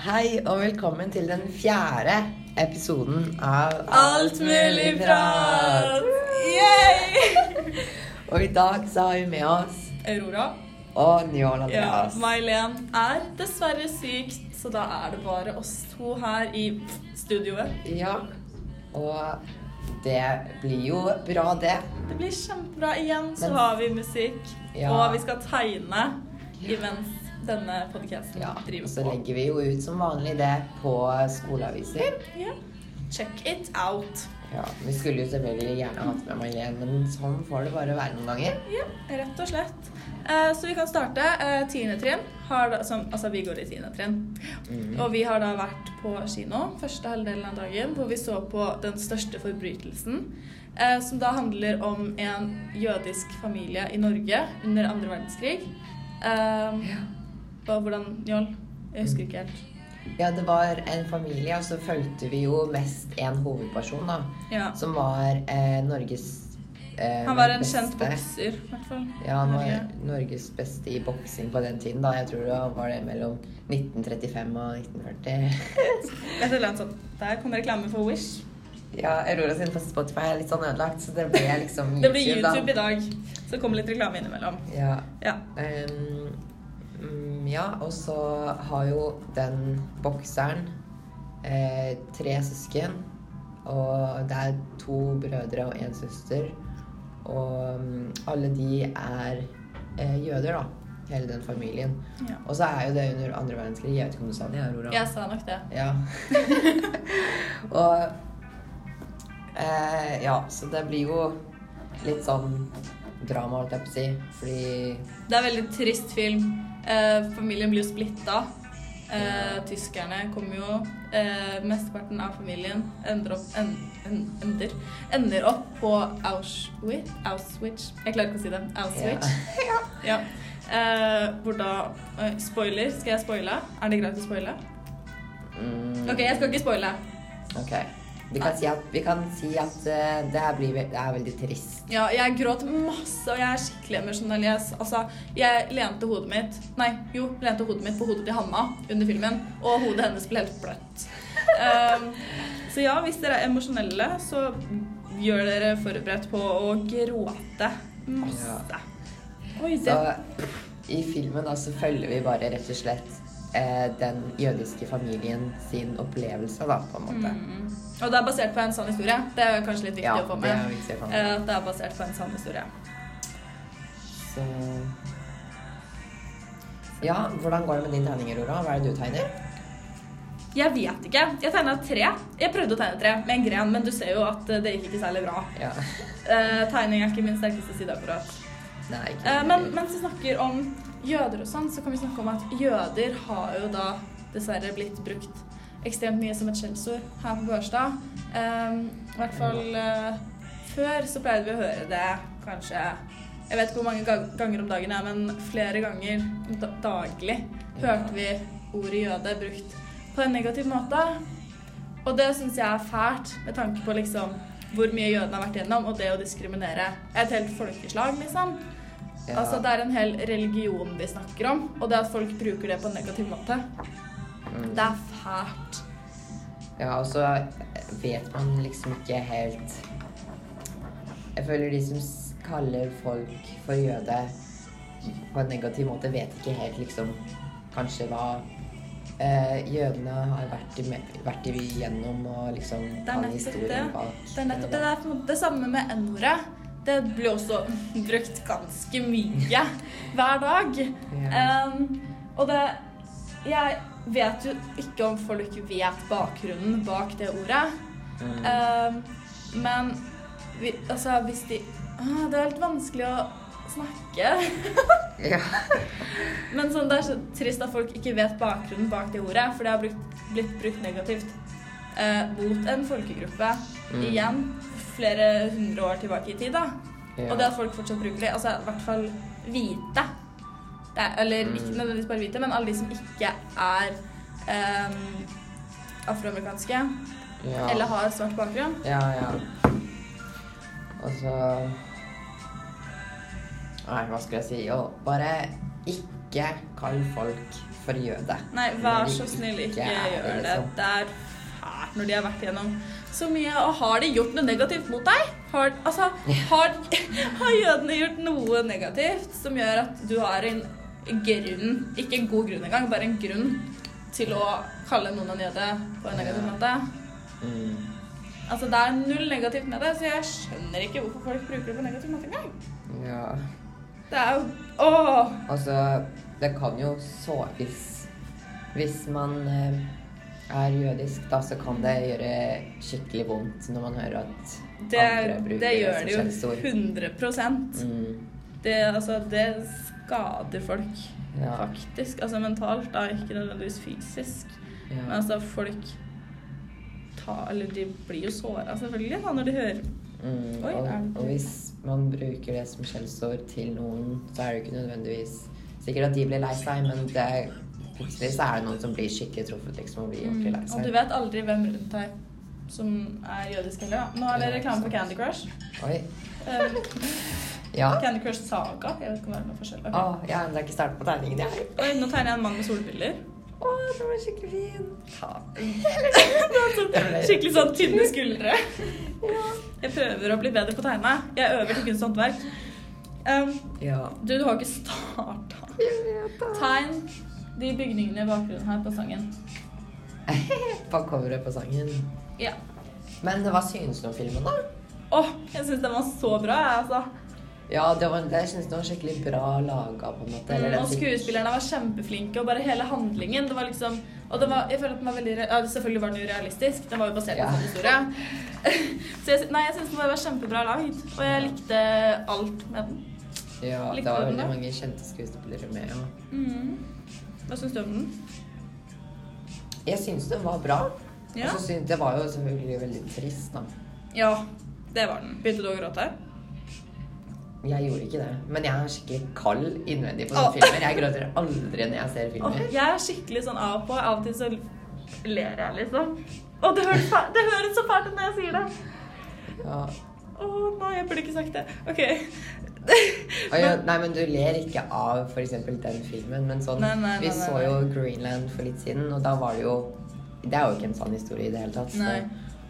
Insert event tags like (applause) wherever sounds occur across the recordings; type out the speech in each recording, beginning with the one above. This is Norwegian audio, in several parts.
Hei og velkommen til den fjerde episoden av Alt mulig prat! Yay! Og i dag så har vi med oss Aurora. og Njål Ja, Andreas. May-Len er dessverre syk, så da er det bare oss to her i studioet. Ja, og det blir jo bra, det. Det blir kjempebra. Igjen så Men- har vi musikk, Ja. og vi skal tegne imens denne podcasten Ja, og driver så legger vi jo ut som vanlig det på skoleaviser. Ja. Check it out. Ja, Vi skulle jo selvfølgelig gjerne hatt med May-Len, men sånn får det bare være noen ganger. Ja, rett og slett. Eh, så vi kan starte. Eh, tiende trinn har da, som, Altså, vi går i tiende trinn. Mm. Og vi har da vært på kino første halvdelen av dagen, hvor vi så på Den største forbrytelsen. Eh, som da handler om en jødisk familie i Norge under andre verdenskrig. Eh, og hvordan Njål? Jeg husker ikke helt. Ja, det var en familie, og så fulgte vi jo mest en hovedperson, da. Ja. Som var eh, Norges eh, Han var en beste. kjent bokser, i hvert fall. Ja, han var Norge. Norges beste i boksing på den tiden. da. Jeg tror det var det mellom 1935 og 1940. jeg annet sånt. Der kommer reklame for Wish. Ja, Aurora sin på Spotify er litt sånn ødelagt, så det ble liksom (laughs) Det ble YouTube da. i dag. Så det kom litt reklame innimellom. Ja. Ja. Ehm, mm, ja, og så har jo den bokseren eh, tre søsken. Og det er to brødre og én søster. Og um, alle de er eh, jøder, da. Hele den familien. ja. Og så er jo det under andre verdenskrig. Jeg vet ikke om du sa det, Aurora? Jeg sa nok det. Ja. (laughs) og eh, Ja, så det blir jo litt sånn drama, holdt jeg på å si. Fordi Det er en veldig trist film. Eh, familien blir jo splitta. Eh, tyskerne kommer jo. Eh, mesteparten av familien ender opp, en, en, ender, ender opp på Auschwitz. Auschwitz. Jeg klarer ikke å si det. Auschwitz. Ja. (laughs) Eh, hvor da Spoiler. Skal jeg spoile? Er det greit å spoile? mm, OK, jeg skal ikke spoile. ok. Vi kan si at, vi kan si at eh, det her blir, det er veldig trist. Ja, jeg gråt masse, og jeg er skikkelig emosjonell. Altså, jeg lente hodet mitt Nei, jo, lente hodet mitt på hodet til Hanna under filmen, og hodet hennes ble helt bløtt. Um, (laughs) så ja, hvis dere er emosjonelle, så gjør dere forberedt på å gråte masse. Oi, Så i filmen da så følger vi bare rett og slett den jødiske familien sin opplevelse, da, på en måte. mm. Og det er basert på en sann historie. Det er kanskje litt viktig Ja, å få det med. er få med. Eh, At det er basert på en sann historie. Så Ja, hvordan går det med din tegning, Aurora? Hva er det du tegner? Jeg vet ikke. Jeg tegna tre. Jeg prøvde å tegne tre med en gren, men du ser jo at eh, det gikk ikke særlig bra. Ja. Eh, tegning er ikke min sterkeste side akkurat. Eh, men mens vi snakker om jøder og sånn, så kan vi snakke om at jøder har jo da dessverre blitt brukt ekstremt mye som et skjellsord her på Børstad. Eh, I hvert fall eh, før så pleide vi å høre det kanskje Jeg vet ikke hvor mange ganger om dagen, er, men flere ganger daglig hørte vi ordet jøde brukt på en negativ måte. Og det syns jeg er fælt, med tanke på liksom hvor mye jødene har vært gjennom, og det å diskriminere et helt folkeslag, liksom. Ja. Altså, det er en hel religion vi snakker om, og det at folk bruker det på en negativ måte, Mm. det er fælt. Ja, og så vet man liksom ikke helt Jeg føler de som kaller folk for jøde på en negativ måte, vet ikke helt liksom kanskje hva eh, jødene har vært, i, vært igjennom, og liksom Det er nettopp det. bak. Det er nettopp det. Det er det samme med N-ordet. Det blir også brukt ganske mye hver dag. Um, og det Jeg vet jo ikke om folk vet bakgrunnen bak det ordet. Mm. Um, men vi, altså, hvis de ah, Det er helt vanskelig å snakke. (laughs) ja. Men sånn, det er så trist at folk ikke vet bakgrunnen bak det ordet, for det har brukt, blitt brukt negativt eh, mot en folkegruppe Mm. igjen flere hundre år tilbake i tid. da. Ja. Og det at folk fortsatt bruker det, altså i hvert fall hvite er, Eller Mm. ikke nødvendigvis bare hvite, men alle de som ikke er um, afroamerikanske ja. eller har svart bakgrunn. Ja, ja. Altså Nei, hva skal jeg si? Jo, bare ikke kall folk for jøde. Nei, vær så snill, ikke ikke gjør det. liksom. Det er fælt når de har vært gjennom så mye. Og har de gjort noe negativt mot deg? Har, altså, har, (laughs) har jødene gjort noe negativt som gjør at du har en grunn, ikke en god grunn engang, bare en grunn til å kalle noen en jøde på en negativ måte? Mm. Altså, det er null negativt med det, så jeg skjønner ikke hvorfor folk bruker det på negativ måte engang. Ja. Det er jo Åh! Altså, det kan jo så Hvis, hvis man eh, er jødisk, da, så kan det gjøre skikkelig vondt når man hører at Det, andre bruker det gjør det jo skjellsord. 100 Mm. det, altså, det skader folk. Ja. faktisk. Altså mentalt, da, ikke nødvendigvis fysisk. Men altså, folk tar Eller de blir jo såra, selvfølgelig, da, når de hører Mm. Oi, Og, og hvis man bruker det som skjellsord til noen, så er det ikke nødvendigvis sikkert at de blir lei seg, men det er, plutselig så er det noen som blir skikkelig truffet liksom, og blir ordentlig lei seg. Og du vet aldri hvem rundt deg som er jødisk heller. da. Nå er det reklame for. Candy Crush. Oi. Um, Ja. Candy Crush Saga. Jeg vet ikke om det er noe forskjell. Ok. Å, jeg har ennå ikke startet på tegningen, jeg. Oi, nå tegner jeg en mann med solbriller. Å, den var skikkelig fin. Ta. (laughs) Skikkelig sånn tynne skuldre. Jeg prøver å bli bedre på å tegne. Jeg øver til kunsthåndverk. Um, Ja. du, du har ikke starta. Tegn de bygningene i bakgrunnen her på sangen. (laughs) På coveret på sangen. Ja. Men hva synes du om filmen, da? Åh, jeg syns den var så bra, jeg, altså. Ja, det, var, det synes jeg var skikkelig bra laga, på en måte. Eller Mm, og skuespillerne var kjempeflinke, og bare hele handlingen Det var liksom Og det var, jeg føler at den var veldig ja, Selvfølgelig var den jo realistisk, den var jo basert på Ja. sånn historie. (laughs) Så jeg, nei, jeg syns den var kjempebra lagd, og jeg likte alt med den. Ja, det var den veldig mange kjente skuespillere med. Ja. Mm. Hva syns du om den? Jeg syns den var bra. Ja. Og så syns det var jo selvfølgelig veldig trist, da. ja, det var den. Begynte du å gråte? Jeg gjorde ikke det. Men jeg er skikkelig kald innvendig på sånne oh. filmer. Jeg gråter aldri når jeg ser filmer. filmer. jeg er skikkelig sånn av og på. Av og til så ler jeg, liksom. Og det høres, det høres så fælt ut når jeg sier det. Ja. Å nei, jeg burde ikke sagt det. OK. Ja, nei, men du ler ikke av f.eks. den filmen, men sånn Nei, nei, Vi så jo Greenland for litt siden, og da var det jo Det er jo ikke en sann historie i det hele tatt. Så,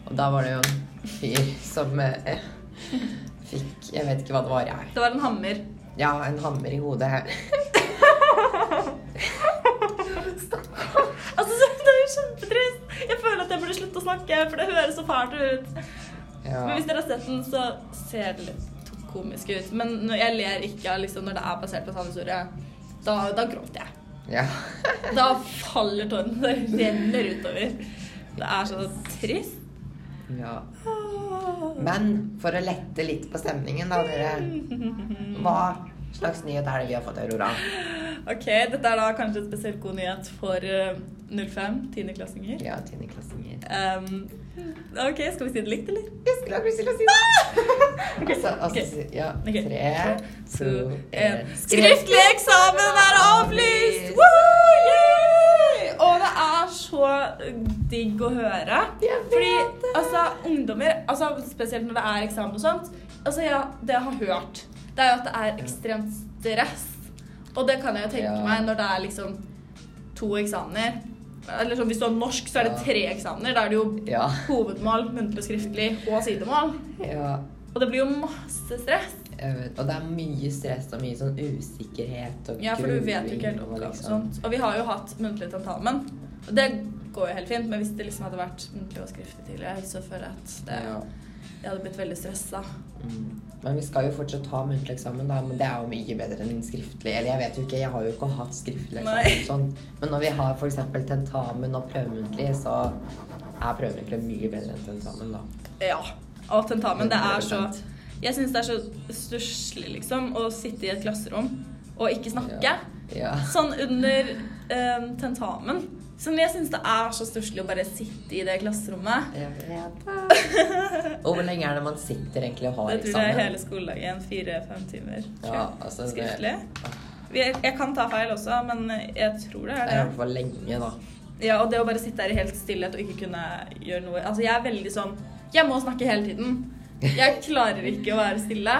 og da var det jo en fyr som eh, fikk Jeg vet ikke hva det var, jeg. Det var en hammer. Ja, en hammer i hodet. (laughs) Altså, det er jo kjempetrist. Jeg føler at jeg burde slutte å snakke, for det høres så fælt ut. Ja. Men hvis dere har sett den, så ser det litt komisk ut. Men når jeg ler ikke liksom, når det er basert på sann historie. Da, da gråter jeg. ja. (laughs) Da faller tårene. Det renner utover. Det er så trist. ja. Men for å lette litt på stemningen, da, dere Hva slags nyhet er det vi har fått, Aurora? Ok, dette er da kanskje en spesielt god nyhet for eh, 05, tiendeklassinger. Ja, tiendeklassinger. Um, ok, skal vi si det likt, eller? Jeg skulle akkurat til å si det. (laughs) Så, altså, Ok. ja. Okay. Tre, to, én. Skriftlig eksamen er avlyst! Og det er så digg å høre. Fordi altså, ungdommer, altså, spesielt når det er eksamen og sånt altså, ja, Det jeg har hørt, det er jo at det er ekstremt stress. Og det kan jeg jo tenke Ja. meg når det er liksom to eksamener. Eller sånn, Hvis du har norsk, så er det tre eksamener. Da er det jo Ja. hovedmål, muntlig og skriftlig og sidemål. ja. Og det blir jo masse stress. Vet. Og det er mye stress og mye sånn usikkerhet og Ja, for du vet jo ikke helt gruing og og liksom- sånt. Og vi har jo hatt muntlig tentamen. Og det går jo helt fint, men hvis det liksom hadde vært muntlig og skriftlig tidligere, så føler jeg at det, Ja. Jeg hadde blitt veldig stressa. Mm. Men vi skal jo fortsatt ha muntlig eksamen, da. Men det er jo mye bedre enn skriftlig. Eller jeg vet jo ikke, jeg har jo ikke hatt skriftlig eksamen. Sånn. Men når vi har f.eks. tentamen og prøvemuntlig, så er prøvemuntlig mye bedre enn tentamen, da. Ja. Og tentamen, det er så Jeg syns det er så stusslig, liksom, å sitte i et klasserom og ikke snakke. Ja. Ja. Sånn under eh, tentamen. Så jeg syns det er så stusslig å bare sitte i det klasserommet. Jeg vet. (laughs) Og hvor lenge er det man sitter egentlig og har eksamen? Det tror jeg er hele skoledagen. Fire-fem timer. Ja, altså det- Skriftlig. Jeg, jeg kan ta feil også, men jeg tror det Det er er i det. hvert fall lenge, da. Ja, og det å bare sitte der i helt stillhet og ikke kunne gjøre noe Altså, jeg er veldig sånn Jeg må snakke hele tiden. Jeg klarer ikke å være stille.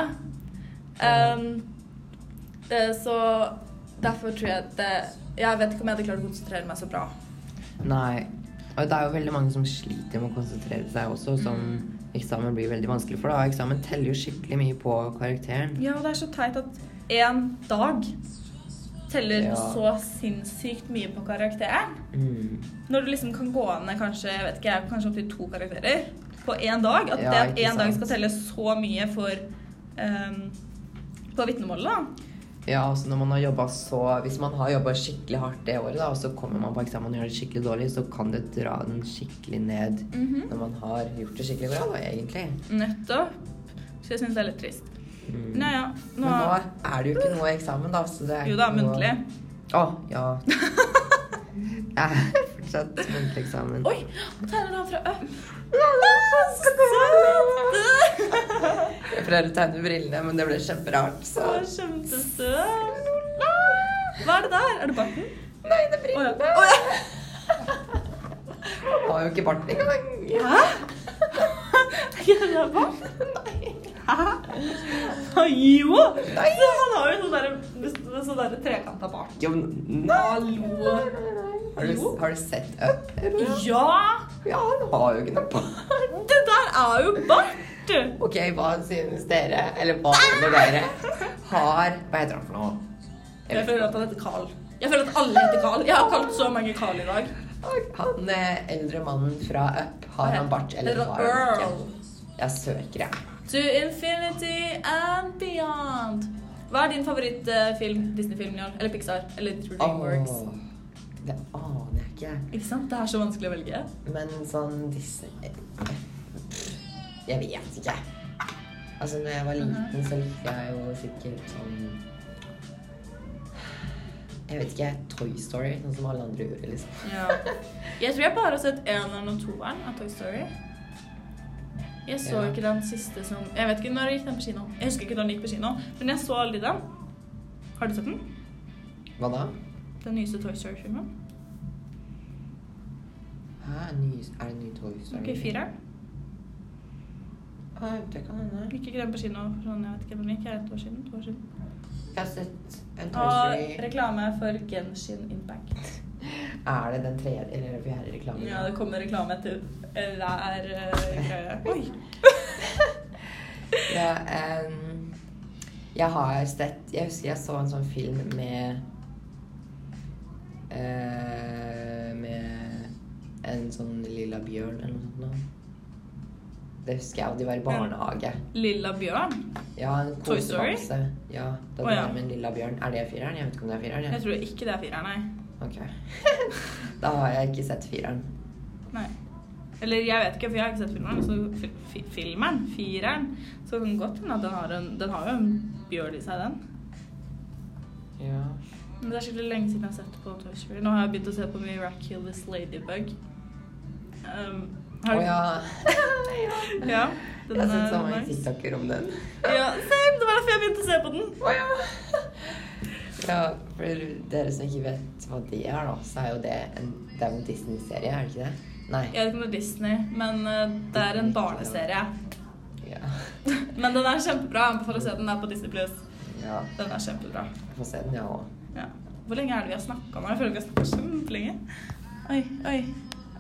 Um, så derfor tror jeg at det, Jeg vet ikke om jeg hadde klart å konsentrere meg så bra. Nei. Og det er jo veldig mange som sliter med å konsentrere seg også, som Mm. eksamen blir veldig vanskelig for. da. Eksamen teller jo skikkelig mye på karakteren. Ja, det er så teit at én dag teller Ja. så sinnssykt mye på karakteren. Mm. Når du liksom kan gå ned kanskje jeg vet ikke, kanskje opp til to karakterer på én dag. At Ja, det at én dag skal telle så mye for um, på vitnemålet, da. Ja, altså når man har jobbet så Hvis man har jobba skikkelig hardt det året, da, og så kommer man på eksamen og gjør det skikkelig dårlig, så kan det dra den skikkelig ned når man har gjort det skikkelig bra, da, egentlig. Nettopp. Så jeg syns det er litt trist. Mm. Ja. Nå, Men nå er det jo ikke noe eksamen, da. Så det er jo da, noe- muntlig. Å, ja. (laughs) Jeg er fortsatt muntlig eksamen. Oi! Tegner han fra Up? Jeg prøver å tegne brillene, men det ble kjemperart. Så kjempesøt. Hva er det der? Er det barten? Nei, det er brillene. Å, ja. Jeg (laughs) har jo ikke bart engang. Hæ? Det bart? Hæ? Jo! Nei. Så han har jo sånn derre sånn der trekanta bart. Jo, Hallo. Har du, har du sett Up? Ja! Ja, han har jo ikke noe bart. Det der er jo bart! Ok, hva synes dere, eller hva mener dere, har Hva heter han for noe? Jeg føler at han heter Carl. Jeg føler at alle heter Carl. Jeg har kalt så mange Carl i dag. Han eh, eldre mannen fra Up, har han bart eller Eller har han ikke? Jeg søker, jeg. To infinity and beyond. Hva er din favorittfilm? Disney-film, Jarl? Eller Pixar? Eller Dreamworks? Oh, det aner jeg ikke. Ikke sant? Det er så vanskelig å velge. Men sånn Disney Jeg vet ikke. Altså, når jeg var liten, så likte jeg jo sikkert sånn Jeg vet ikke. Toy Story, sånn som alle andre gjorde, liksom. Ja. Jeg tror jeg bare har sett eneren og toeren av Toy Story. Jeg så Ja. ikke den siste som Jeg vet ikke når gikk den på kino. Jeg husker ikke når den gikk på kino, men jeg så aldri den. Har du sett den? Hva da? Den nyeste Toy Story-filmen? Hæ? Ny, er det ny Toy Story? Ok, fireren. Ah, det kan hende. Ikke den på kino for sånn, jeg vet ikke, den gikk jeg et år siden? To år siden. Jeg har sett en Og reklame for Genshin Impact. (laughs) Er det den tredje eller fjerde reklamen? Ja, det kommer reklame etter rær uh, greie. (laughs) Oi! (laughs) Ja, um, jeg har sett Jeg husker jeg så en sånn film med uh, Med en sånn lilla bjørn eller noe sånt. Det husker jeg, og de var i barnehage. Lilla bjørn. Ja, en Toy Story? Ja, da oh, ja. med en lilla bjørn. Er det fireren? Jeg vet ikke om det er fireren. Jeg jeg tror ikke det er fireren, nei. Ok. (laughs) da har jeg ikke sett fireren. nei. Eller jeg vet ikke, for jeg har ikke sett filmen. Så fi fireren, så kan det godt hende at den har, en, den har jo en bjørn i seg, den. Ja. Men det er skikkelig lenge siden jeg har sett på Toy Story. Nå har jeg begynt å se på Miraculous Ladybug. Um, Å oh, ja. (laughs) ja. Den Jeg sett så mange nice. TikToker om den. Ja, same! Det var derfor jeg begynte å se på den. Oh, ja. ja, for dere som ikke vet hva det er, da, så er jo det en, det er en Disney-serie, er det ikke det? Nei. Jeg vet ikke om det er Disney, men uh, det er en barneserie. Ja. (laughs) Men den er kjempebra. Jeg anbefaler å se den. Den er på Disney+. Plus. ja. Den er kjempebra. Jeg får se den, jeg òg. Ja. Hvor lenge er det vi har snakka nå? Jeg føler vi har snakka kjempelenge. Oi, oi,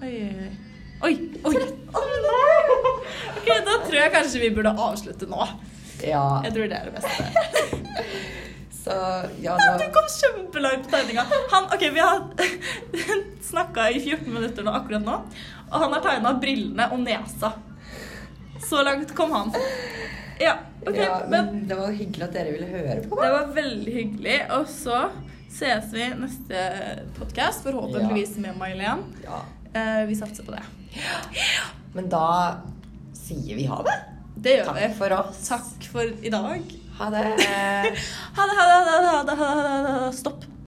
oi, oi. Oi, oi. Nei! Ok, da tror jeg kanskje vi burde avslutte nå. Ja. Jeg tror det er det beste. (laughs) Så ja, da... du kom kjempelangt på tegninga. Han, ok, Vi har (laughs) snakka i 14 minutter nå, akkurat nå, og han har tegna brillene og nesa. Så langt kom han. Ja, ok, ja, men men det var hyggelig at dere ville høre på. det var veldig hyggelig. Og så ses vi neste podkast, forhåpentligvis med May-Len. Ja. Eh, vi satser på det. Men da sier vi ha det. Det gjør Takk vi. for oss. Takk for i dag. Ha det. (laughs) Ha det, ha det, ha det, ha det, ha det, ha det. Stopp.